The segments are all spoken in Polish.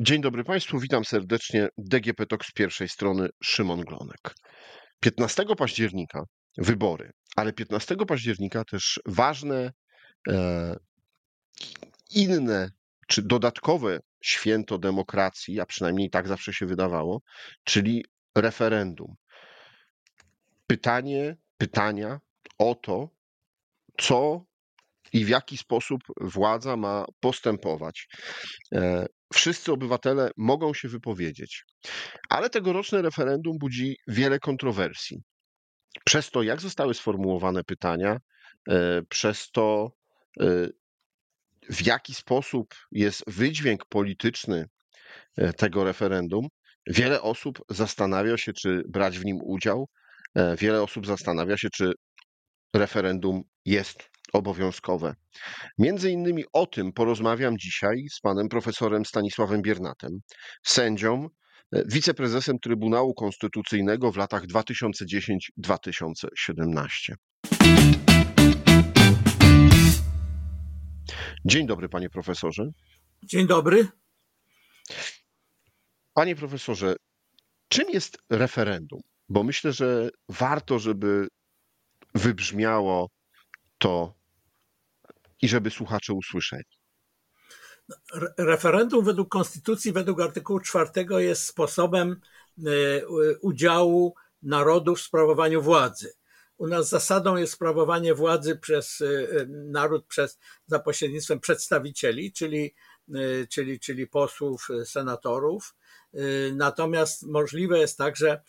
Dzień dobry Państwu, witam serdecznie. DGP TOK z pierwszej strony Szymon Glonek. 15 października wybory, ale 15 października też ważne e, inne czy dodatkowe święto demokracji, a przynajmniej tak zawsze się wydawało, czyli referendum. Pytanie, pytania o to, co i w jaki sposób władza ma postępować. E, wszyscy obywatele mogą się wypowiedzieć, ale tegoroczne referendum budzi wiele kontrowersji. Przez to, jak zostały sformułowane pytania, e, przez to, e, w jaki sposób jest wydźwięk polityczny tego referendum, wiele osób zastanawia się, czy brać w nim udział. Wiele osób zastanawia się, czy referendum jest obowiązkowe. Między innymi o tym porozmawiam dzisiaj z panem profesorem Stanisławem Biernatem, sędzią, e, wiceprezesem Trybunału Konstytucyjnego w latach 2010-2017. Dzień dobry, panie profesorze. Dzień dobry. Panie profesorze, czym jest referendum? Bo myślę, że warto, żeby wybrzmiało to i żeby słuchacze usłyszeli. Referendum według Konstytucji, według artykułu 4 jest sposobem e, udziału narodu w sprawowaniu władzy. U nas zasadą jest sprawowanie władzy przez e, naród przez, za pośrednictwem przedstawicieli, czyli, e, czyli, czyli posłów, senatorów. Natomiast możliwe jest także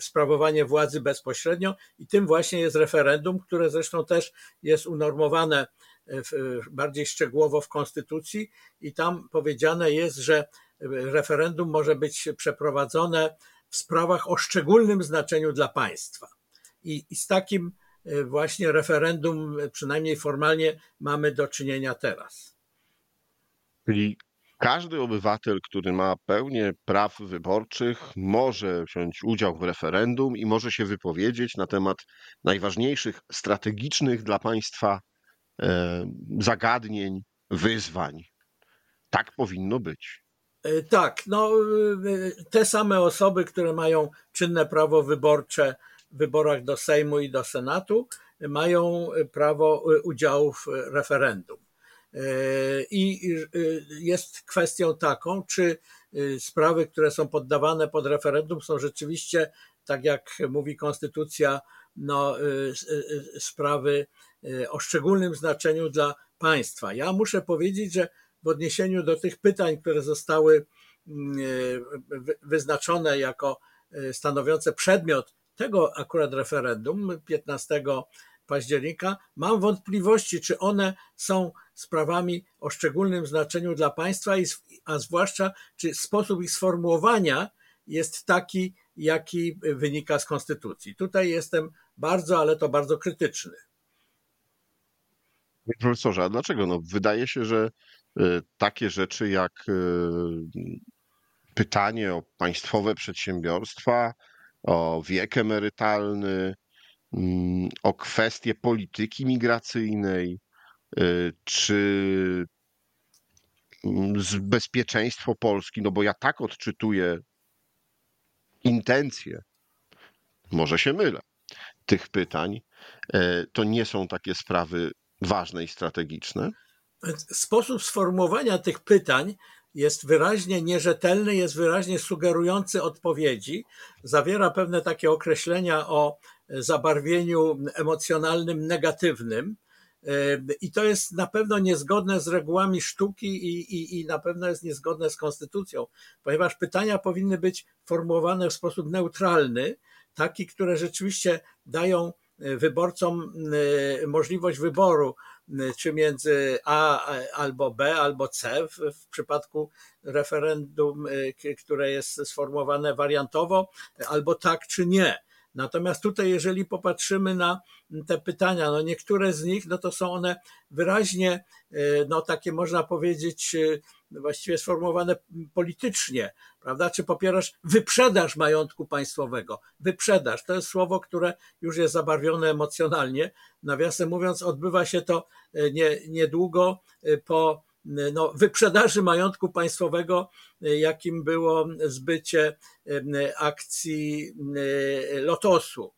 sprawowanie władzy bezpośrednio i tym właśnie jest referendum, które zresztą też jest unormowane bardziej szczegółowo w Konstytucji i tam powiedziane jest, że referendum może być przeprowadzone w sprawach o szczególnym znaczeniu dla państwa. I, i z takim e, właśnie referendum, przynajmniej formalnie, mamy do czynienia teraz. Czyli każdy obywatel, który ma pełnię praw wyborczych, może wziąć udział w referendum i może się wypowiedzieć na temat najważniejszych strategicznych dla państwa e, zagadnień, wyzwań. Tak powinno być. E, tak, no e, te same osoby, które mają czynne prawo wyborcze w wyborach do Sejmu i do Senatu, mają prawo udziału w referendum. E, I jest kwestią taką, czy y, sprawy, które są poddawane pod referendum, są rzeczywiście, tak jak mówi Konstytucja, no, sprawy o szczególnym znaczeniu dla państwa. Ja muszę powiedzieć, że w odniesieniu do tych pytań, które zostały mm, wyznaczone jako stanowiące przedmiot tego akurat referendum 15 października, mam wątpliwości, czy one są sprawami o szczególnym znaczeniu dla państwa, a zwłaszcza czy sposób ich sformułowania jest taki, jaki wynika z konstytucji. Tutaj jestem bardzo, ale to bardzo krytyczny. Profesorze, a dlaczego? No, wydaje się, że y, takie rzeczy jak y, pytanie o państwowe przedsiębiorstwa, o wiek emerytalny, o kwestie polityki migracyjnej, Y, czy mm, bezpieczeństwo Polski, no bo ja tak odczytuję intencje, może się mylę, tych pytań, e, to nie są takie sprawy ważne i strategiczne? Sposób sformułowania tych pytań jest wyraźnie nierzetelny, jest wyraźnie sugerujący odpowiedzi, zawiera pewne takie określenia o zabarwieniu emocjonalnym negatywnym, i to jest na pewno niezgodne z regułami sztuki i, i, i na pewno jest niezgodne z konstytucją, ponieważ pytania powinny być formułowane w sposób neutralny, taki, które rzeczywiście dają e, wyborcom e, możliwość wyboru, e, czy między A albo B, albo C w przypadku referendum, które jest sformułowane wariantowo, albo tak czy nie. Natomiast tutaj, jeżeli popatrzymy na te pytania, no niektóre z nich, no to są one wyraźnie, e, no takie można powiedzieć, e, właściwie sformułowane politycznie, prawda? Czy popierasz wyprzedaż majątku państwowego? Wyprzedaż to jest słowo, które już jest zabarwione emocjonalnie. Nawiasem mówiąc, odbywa się to e, nie, niedługo po no, wyprzedaży majątku państwowego, jakim było zbycie akcji Lotosu.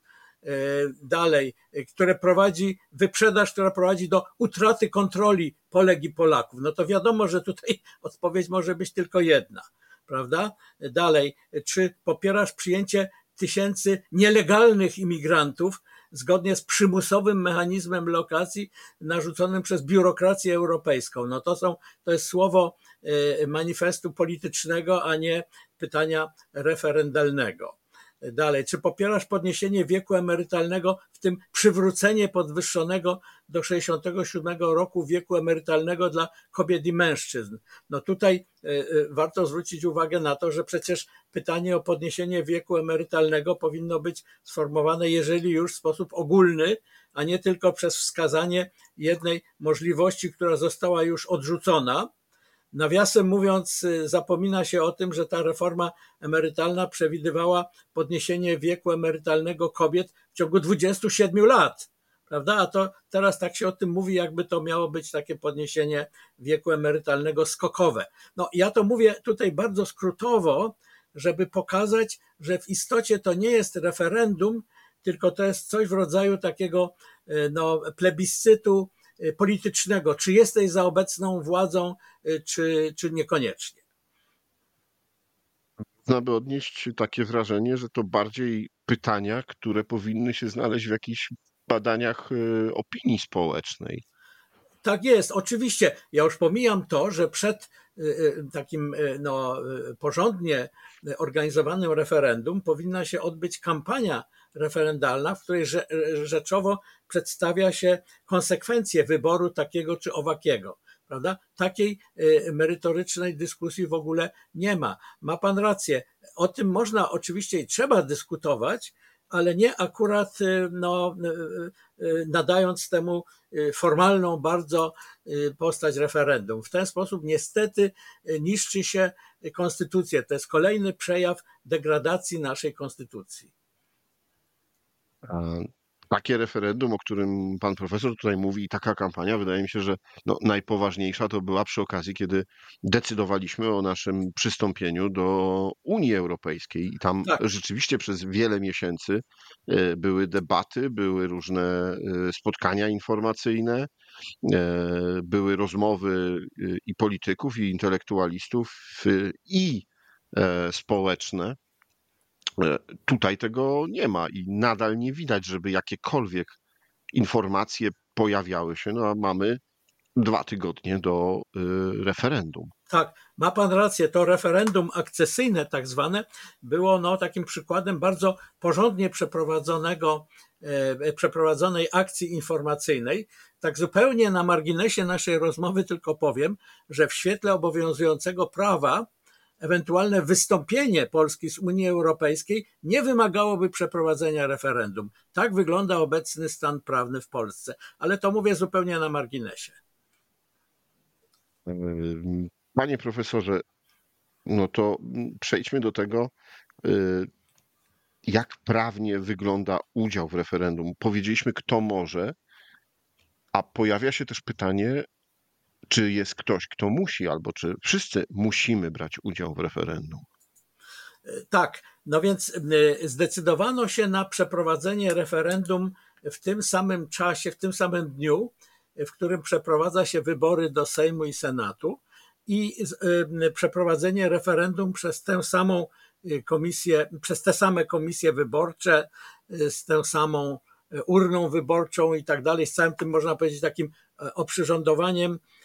Dalej, które prowadzi, wyprzedaż, która prowadzi do utraty kontroli Polek i Polaków. No to wiadomo, że tutaj odpowiedź może być tylko jedna, prawda? Dalej, czy popierasz przyjęcie tysięcy nielegalnych imigrantów zgodnie z przymusowym mechanizmem lokacji narzuconym przez biurokrację europejską. No to są, to jest słowo e, manifestu politycznego, a nie pytania referendalnego. Dalej, czy popierasz podniesienie wieku emerytalnego, w tym przywrócenie podwyższonego do 67 roku wieku emerytalnego dla kobiet i mężczyzn? No tutaj e, e, warto zwrócić uwagę na to, że przecież pytanie o podniesienie wieku emerytalnego powinno być sformułowane, jeżeli już w sposób ogólny, a nie tylko przez wskazanie jednej możliwości, która została już odrzucona Nawiasem mówiąc, y, zapomina się o tym, że ta reforma emerytalna przewidywała podniesienie wieku emerytalnego kobiet w ciągu 27 lat. Prawda? A to teraz tak się o tym mówi, jakby to miało być takie podniesienie wieku emerytalnego skokowe. No, ja to mówię tutaj bardzo skrótowo, żeby pokazać, że w istocie to nie jest referendum, tylko to jest coś w rodzaju takiego y, no, plebiscytu politycznego, czy jesteś za obecną władzą, y, czy, czy niekoniecznie. Można by odnieść takie wrażenie, że to bardziej pytania, które powinny się znaleźć w jakichś badaniach y, opinii społecznej. Tak jest, oczywiście. Ja już pomijam to, że przed takim no, porządnie organizowanym referendum powinna się odbyć kampania referendalna, w której rzeczowo przedstawia się konsekwencje wyboru takiego czy owakiego. Prawda? Takiej y, merytorycznej dyskusji w ogóle nie ma. Ma pan rację. O tym można oczywiście i trzeba dyskutować, ale nie akurat y, no, y, nadając temu formalną bardzo postać referendum. W ten sposób niestety niszczy się konstytucję. To jest kolejny przejaw degradacji naszej konstytucji. Takie referendum, o którym pan profesor tutaj mówi, i taka kampania, wydaje mi się, że no, najpoważniejsza to była przy okazji, kiedy decydowaliśmy o naszym przystąpieniu do Unii Europejskiej. I tam tak. rzeczywiście przez wiele miesięcy e, były debaty, były różne e, spotkania informacyjne, e, były rozmowy i polityków, i intelektualistów, i społeczne tutaj tego nie ma i nadal nie widać, żeby jakiekolwiek informacje pojawiały się. No a mamy dwa tygodnie do y, referendum. Tak, ma pan rację. To referendum akcesyjne, tak zwane, było no, takim przykładem bardzo porządnie przeprowadzonego, e, przeprowadzonej akcji informacyjnej. Tak zupełnie na marginesie naszej rozmowy tylko powiem, że w świetle obowiązującego prawa ewentualne wystąpienie Polski z Unii Europejskiej nie wymagałoby przeprowadzenia referendum. Tak wygląda obecny stan prawny w Polsce, ale to mówię zupełnie na marginesie. Panie profesorze, no to przejdźmy do tego, y, jak prawnie wygląda udział w referendum. Powiedzieliśmy, kto może, a pojawia się też pytanie, czy jest ktoś, kto musi, albo czy wszyscy musimy brać udział w referendum? Tak, no więc y, zdecydowano się na przeprowadzenie referendum w tym samym czasie, w tym samym dniu, w którym przeprowadza się wybory do Sejmu i Senatu i przeprowadzenie referendum przez tę samą komisję, przez te same komisje wyborcze, z tą samą urną wyborczą i tak dalej, z całym tym można powiedzieć takim oprzyrządowaniem E,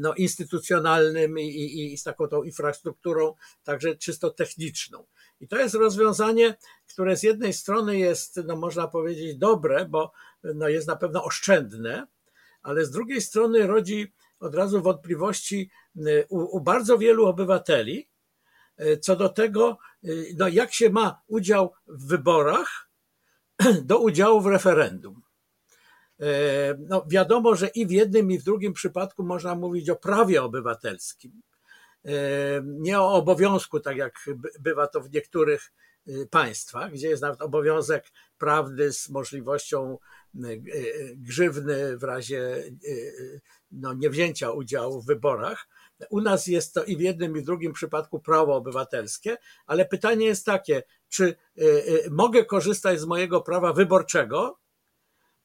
no, instytucjonalnym i, i, i z taką tą infrastrukturą, także czysto techniczną. I to jest rozwiązanie, które z jednej strony jest, no można powiedzieć, dobre, bo no jest na pewno oszczędne, ale z drugiej strony rodzi od razu wątpliwości e, u, u bardzo wielu obywateli e, co do tego, no jak się ma udział w wyborach do udziału w referendum. E, no, wiadomo, że i w jednym, i w drugim przypadku można mówić o prawie obywatelskim, e, nie o obowiązku, tak jak bywa to w niektórych e, państwach, gdzie jest nawet obowiązek prawdy z możliwością grzywny w razie no, niewzięcia udziału w wyborach. U nas jest to i w jednym, i w drugim przypadku prawo obywatelskie, ale pytanie jest takie, czy mogę korzystać z mojego prawa wyborczego,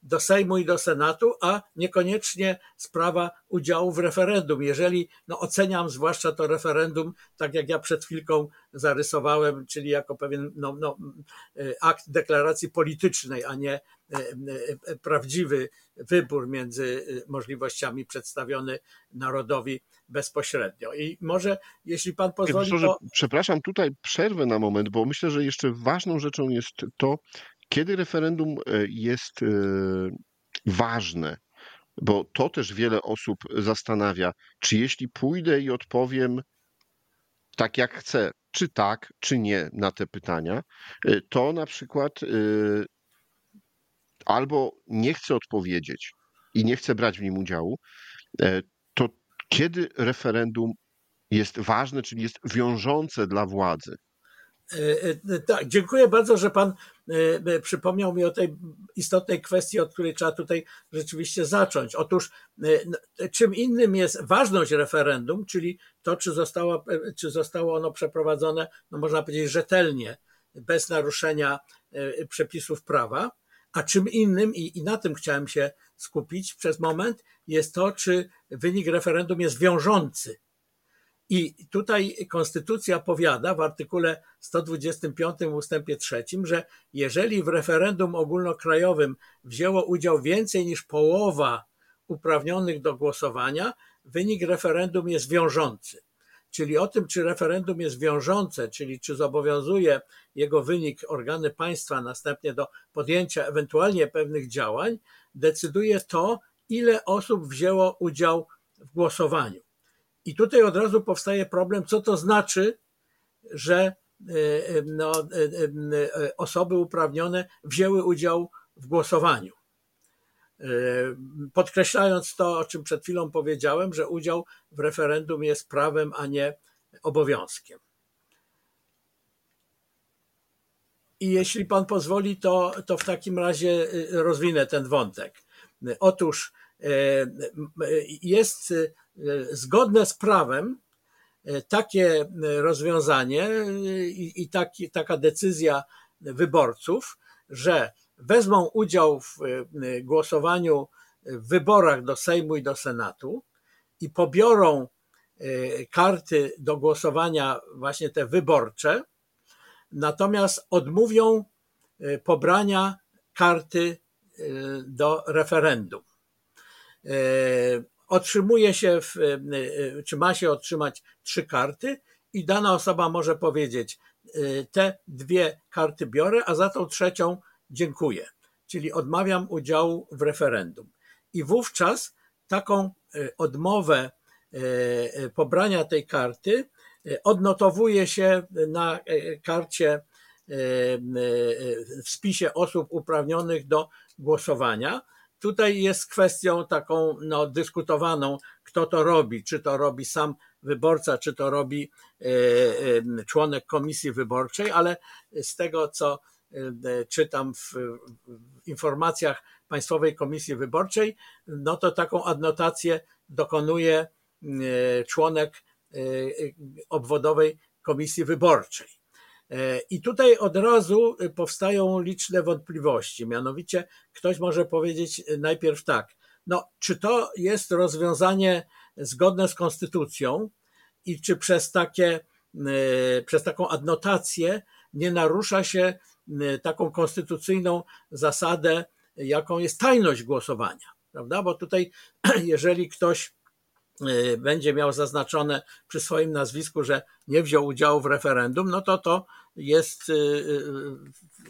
do Sejmu i do Senatu, a niekoniecznie sprawa udziału w referendum. Jeżeli no, oceniam zwłaszcza to referendum, tak jak ja przed chwilką zarysowałem, czyli jako pewien no, no, akt deklaracji politycznej, a nie e, e, prawdziwy wybór między możliwościami przedstawiony narodowi bezpośrednio. I może, jeśli pan pozwoli. To... Przepraszam, tutaj przerwę na moment, bo myślę, że jeszcze ważną rzeczą jest to, kiedy referendum e, jest e, ważne, bo to też wiele osób zastanawia, czy jeśli pójdę i odpowiem tak jak chcę, czy tak, czy nie na te pytania, e, to na przykład albo nie chcę odpowiedzieć i nie chcę brać w nim udziału, to kiedy referendum jest ważne, czyli jest wiążące dla władzy? E, e, tak, dziękuję bardzo, że Pan e, przypomniał mi o tej istotnej kwestii, od której trzeba tutaj rzeczywiście zacząć. Otóż, czym innym jest ważność referendum, czyli to, czy zostało, czy zostało ono przeprowadzone, no można powiedzieć, rzetelnie, bez naruszenia przepisów prawa, a czym innym, i, i na tym chciałem się skupić przez moment, jest to, czy wynik referendum jest wiążący i tutaj konstytucja powiada w artykule 125 ustępie 3, że jeżeli w referendum ogólnokrajowym wzięło udział więcej niż połowa uprawnionych do głosowania, wynik referendum jest wiążący. Czyli o tym, czy referendum jest wiążące, czyli czy zobowiązuje jego wynik organy państwa następnie do podjęcia ewentualnie pewnych działań, decyduje to, ile osób wzięło udział w głosowaniu. I tutaj od razu powstaje problem, co to znaczy, że e, e, no, e, osoby uprawnione wzięły udział w głosowaniu. Podkreślając to, o czym przed chwilą powiedziałem, że udział w referendum jest prawem, a nie obowiązkiem. I jeśli pan pozwoli, to, to w takim razie rozwinę ten wątek. Otóż jest zgodne z prawem e, takie rozwiązanie e, i, i taki, taka decyzja wyborców, że wezmą udział w głosowaniu w wyborach do Sejmu i do Senatu i pobiorą karty do głosowania, właśnie te wyborcze, natomiast odmówią pobrania karty do referendum otrzymuje się, w, e, e, czy ma się otrzymać trzy karty i dana osoba może powiedzieć, e, te dwie karty biorę, a za tą trzecią dziękuję. Czyli odmawiam udziału w referendum. I wówczas taką odmowę pobrania tej karty odnotowuje się na karcie w spisie osób uprawnionych do głosowania Tutaj jest kwestią taką no, dyskutowaną, kto to robi, czy to robi sam wyborca, czy to robi e, e, członek komisji wyborczej, ale z tego, co e, czytam w informacjach Państwowej Komisji Wyborczej, no to taką adnotację dokonuje członek obwodowej komisji wyborczej. I tutaj od razu powstają liczne wątpliwości. Mianowicie ktoś może powiedzieć najpierw tak, no czy to jest rozwiązanie zgodne z konstytucją i czy przez takie, e, przez taką adnotację nie narusza się e, taką konstytucyjną zasadę, jaką jest tajność głosowania, prawda? Bo tutaj, jeżeli ktoś e, będzie miał zaznaczone przy swoim nazwisku, że nie wziął udziału w referendum, no to to jest y, y,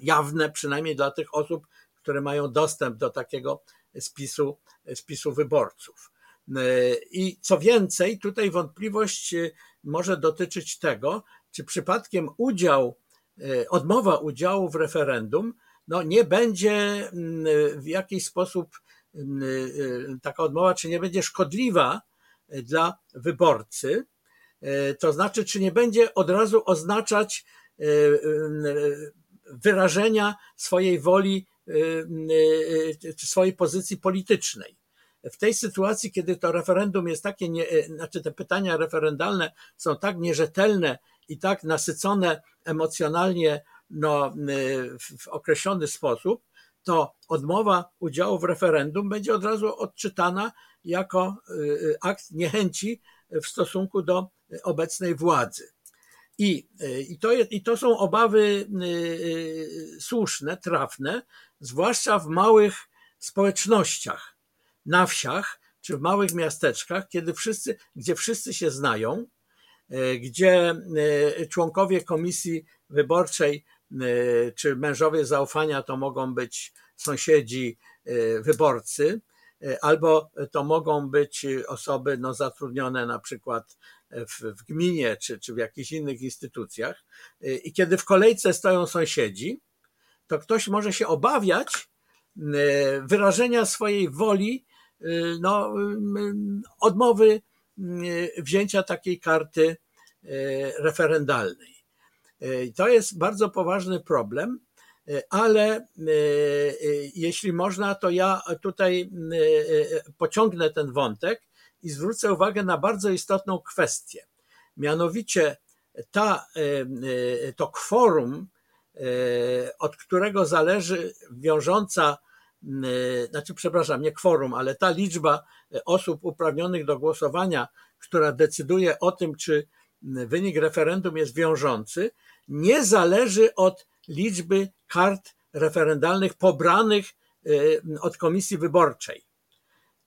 jawne, przynajmniej dla tych osób, które mają dostęp do takiego spisu, spisu wyborców. Y, I co więcej, tutaj wątpliwość może dotyczyć tego, czy przypadkiem udział, odmowa udziału w referendum no nie będzie mm, w jakiś sposób mm, taka odmowa, czy nie będzie szkodliwa dla wyborcy, to znaczy, czy nie będzie od razu oznaczać wyrażenia swojej woli, e, swojej pozycji politycznej. w tej sytuacji, kiedy to referendum jest takie, nie, znaczy te pytania referendalne są tak nierzetelne i tak nasycone emocjonalnie no, w określony sposób, to odmowa udziału w referendum będzie od razu odczytana jako akt niechęci w stosunku do obecnej władzy. I, i, to, I to są obawy słuszne, trafne, zwłaszcza w małych społecznościach, na wsiach czy w małych miasteczkach, kiedy wszyscy, gdzie wszyscy się znają, e, gdzie e, członkowie komisji wyborczej e, czy mężowie zaufania to mogą być sąsiedzi, wyborcy, albo to mogą być osoby no, zatrudnione na przykład w, w gminie czy, czy w jakichś innych instytucjach. I kiedy w kolejce stoją sąsiedzi, to ktoś może się obawiać wyrażenia swojej woli Y, no, y, odmowy y, wzięcia takiej karty referendalnej. To jest bardzo poważny problem, ale jeśli można, to ja tutaj pociągnę ten wątek i zwrócę uwagę na bardzo istotną kwestię. Mianowicie ta, to kworum, od którego zależy wiążąca znaczy przepraszam, nie kworum, ale ta liczba osób uprawnionych do głosowania, która decyduje o tym, czy wynik referendum jest wiążący, nie zależy od liczby kart referendalnych pobranych od komisji wyborczej.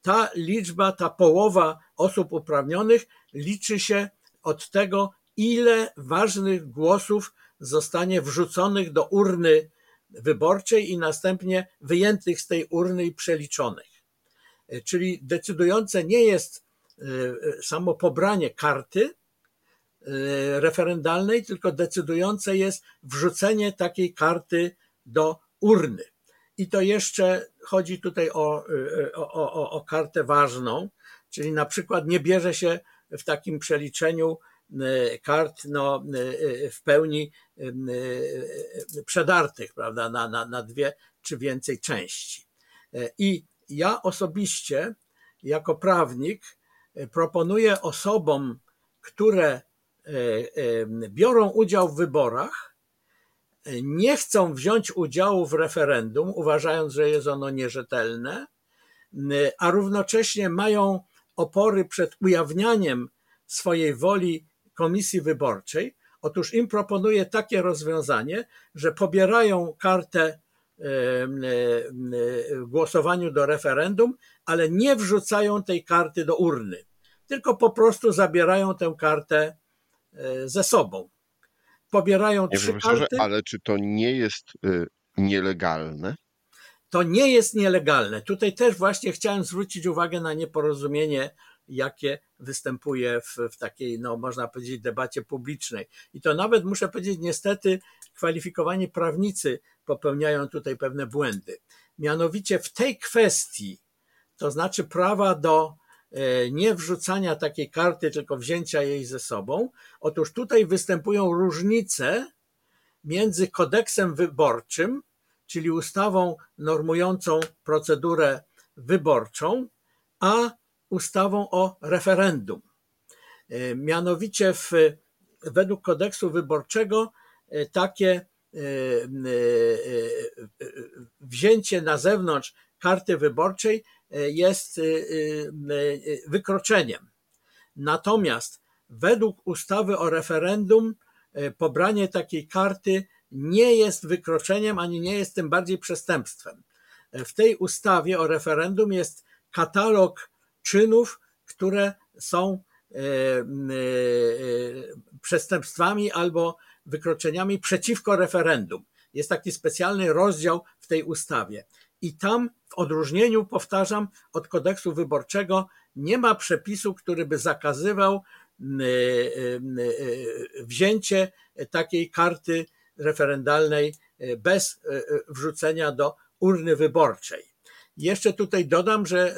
Ta liczba, ta połowa osób uprawnionych liczy się od tego, ile ważnych głosów zostanie wrzuconych do urny wyborczej i następnie wyjętych z tej urny i przeliczonych. Czyli decydujące nie jest e, samo pobranie karty e, referendalnej, tylko decydujące jest wrzucenie takiej karty do urny. I to jeszcze chodzi tutaj o, o, o, o kartę ważną, czyli na przykład nie bierze się w takim przeliczeniu E, kart no, e, e, w pełni przedartych prawda, na, na, na dwie czy więcej części. I ja osobiście, jako prawnik, proponuję osobom, które biorą udział w wyborach, nie chcą wziąć udziału w referendum, uważając, że jest ono nierzetelne, a równocześnie mają opory przed ujawnianiem swojej woli komisji wyborczej. Otóż im proponuje takie rozwiązanie, że pobierają kartę w głosowaniu do referendum, ale nie wrzucają tej karty do urny, tylko po prostu zabierają tę kartę e, ze sobą. Pobierają trzy karty. Ale czy to nie jest y, nielegalne? To nie jest nielegalne. Tutaj też właśnie chciałem zwrócić uwagę na nieporozumienie jakie występuje w, w takiej, no można powiedzieć, debacie publicznej. I to nawet muszę powiedzieć, niestety, kwalifikowani prawnicy popełniają tutaj pewne błędy. Mianowicie w tej kwestii, to znaczy prawa do nie wrzucania takiej karty, tylko wzięcia jej ze sobą. Otóż tutaj występują różnice między kodeksem wyborczym, czyli ustawą normującą procedurę wyborczą, a ustawą o referendum. E, mianowicie w, według kodeksu wyborczego e, takie e, wzięcie na zewnątrz karty wyborczej jest wykroczeniem. Natomiast według ustawy o referendum pobranie takiej karty nie jest wykroczeniem ani nie jest tym bardziej przestępstwem. W tej ustawie o referendum jest katalog czynów, które są przestępstwami albo wykroczeniami przeciwko referendum. Jest taki specjalny rozdział w tej ustawie. I tam, w odróżnieniu, powtarzam, od kodeksu wyborczego, nie ma przepisu, który by zakazywał e, wzięcie takiej karty referendalnej bez wrzucenia do urny wyborczej. Jeszcze tutaj dodam, że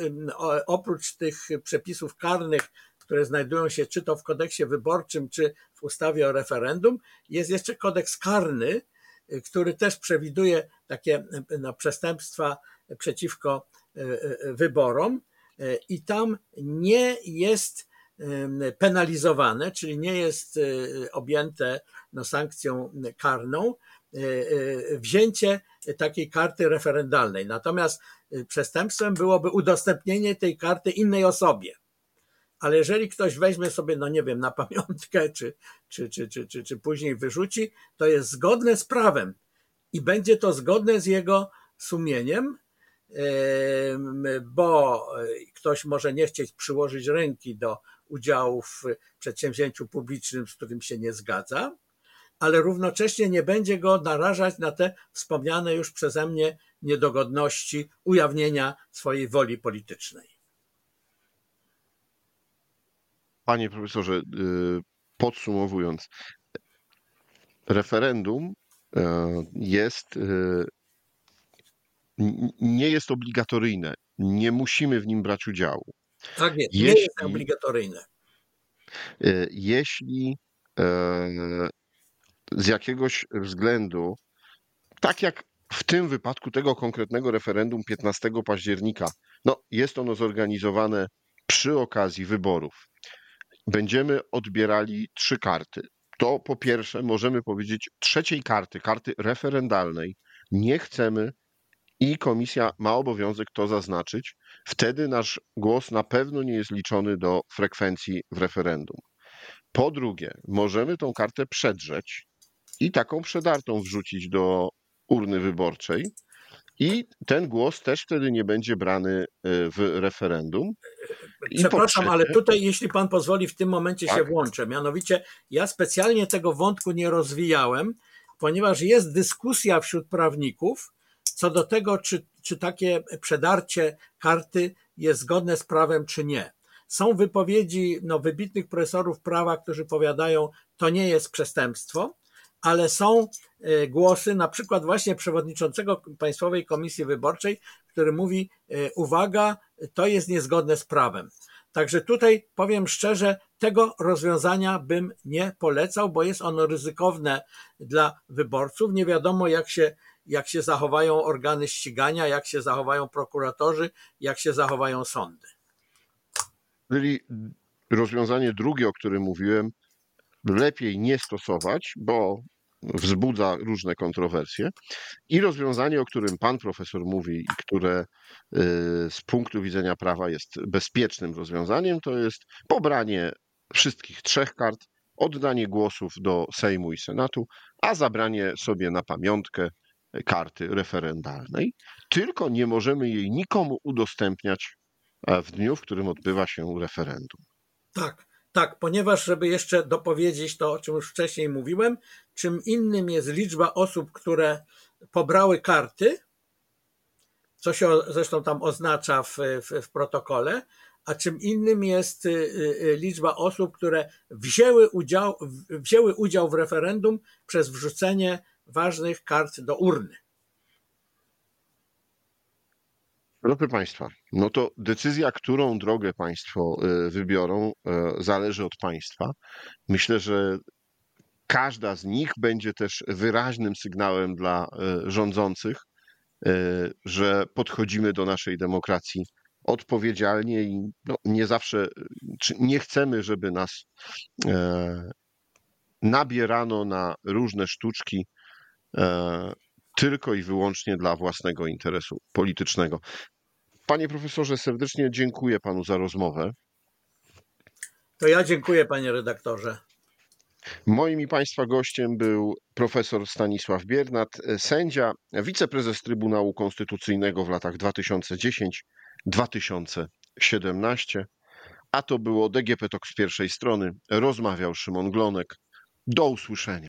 oprócz tych przepisów karnych, które znajdują się czy to w kodeksie wyborczym, czy w ustawie o referendum, jest jeszcze kodeks karny, który też przewiduje takie no, przestępstwa przeciwko y, y, wyborom. i tam nie jest penalizowane, czyli nie jest objęte no, sankcją karną wzięcie takiej karty referendalnej. Natomiast przestępstwem byłoby udostępnienie tej karty innej osobie ale jeżeli ktoś weźmie sobie, no nie wiem, na pamiątkę, czy, czy, czy, czy, czy, czy później wyrzuci, to jest zgodne z prawem i będzie to zgodne z jego sumieniem, bo ktoś może nie chcieć przyłożyć ręki do udziału w przedsięwzięciu publicznym, z którym się nie zgadza, ale równocześnie nie będzie go narażać na te wspomniane już przeze mnie niedogodności ujawnienia swojej woli politycznej. Panie profesorze, y, podsumowując, referendum jest, y, nie jest obligatoryjne. Nie musimy w nim brać udziału. Tak jest, nie jeśli, jest obligatoryjne. Jeśli z jakiegoś względu, tak jak w tym wypadku tego konkretnego referendum 15 października, no jest ono zorganizowane przy okazji wyborów będziemy odbierali trzy karty. To po pierwsze możemy powiedzieć trzeciej karty, karty referendalnej nie chcemy i komisja ma obowiązek to zaznaczyć. Wtedy nasz głos na pewno nie jest liczony do frekwencji w referendum. Po drugie, możemy tą kartę przedrzeć i taką przedartą wrzucić do urny wyborczej. I ten głos też wtedy nie będzie brany y, w referendum. Przepraszam, ale tutaj, jeśli pan pozwoli, w tym momencie tak? się włączę. Mianowicie, ja specjalnie tego wątku nie rozwijałem, ponieważ jest dyskusja wśród prawników co do tego, czy, czy takie przedarcie karty jest zgodne z prawem, czy nie. Są wypowiedzi no, wybitnych profesorów prawa, którzy powiadają, to nie jest przestępstwo, ale są e, głosy, na przykład właśnie przewodniczącego Państwowej Komisji Wyborczej, który mówi, e, uwaga, to jest niezgodne z prawem. Także tutaj powiem szczerze, tego rozwiązania bym nie polecał, bo jest ono ryzykowne dla wyborców. Nie wiadomo, jak się, jak się zachowają organy ścigania, jak się zachowają prokuratorzy, jak się zachowają sądy. Czyli rozwiązanie drugie, o którym mówiłem, lepiej nie stosować, bo wzbudza różne kontrowersje. I rozwiązanie, o którym pan profesor mówi i które y, z punktu widzenia prawa jest bezpiecznym rozwiązaniem, to jest pobranie wszystkich trzech kart, oddanie głosów do Sejmu i Senatu, a zabranie sobie na pamiątkę karty referendalnej. Tylko nie możemy jej nikomu udostępniać e, w dniu, w którym odbywa się referendum. Tak. Tak, ponieważ, żeby jeszcze dopowiedzieć to, o czym już wcześniej mówiłem, czym innym jest liczba osób, które pobrały karty, co się zresztą tam oznacza w, w, w protokole, a czym innym jest y, y, y, liczba osób, które wzięły udział, wzięły udział w referendum przez wrzucenie ważnych kart do urny. Proszę Państwa, no to decyzja, którą drogę Państwo e, wybiorą, e, zależy od Państwa. Myślę, że każda z nich będzie też wyraźnym sygnałem dla e, rządzących, że podchodzimy do naszej demokracji odpowiedzialnie i no, nie zawsze, nie chcemy, żeby nas nabierano na różne sztuczki tylko i wyłącznie dla własnego interesu politycznego. Panie profesorze, serdecznie dziękuję panu za rozmowę. To ja dziękuję, panie redaktorze. Moim i państwa gościem był profesor Stanisław Biernat, sędzia, wiceprezes Trybunału Konstytucyjnego w latach 2010-2017. A to było DGP Tok z pierwszej strony. Rozmawiał Szymon Glonek. Do usłyszenia.